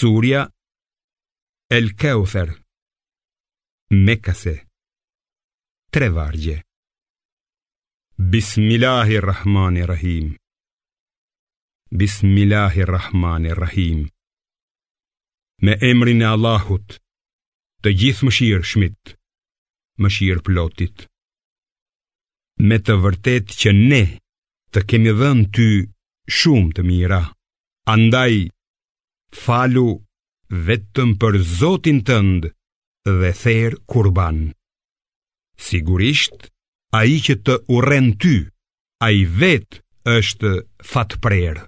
Surja El Keufer Mekase Tre vargje Bismillahirrahmanirrahim Bismillahirrahmanirrahim Me emrin e Allahut Të gjithë më shirë shmit Më shirë plotit Me të vërtet që ne Të kemi dhënë ty Shumë të mira Andaj Andaj falu vetëm për Zotin tënd dhe therë kurban. Sigurisht, a i që të uren ty, a i vetë është fatë prerë.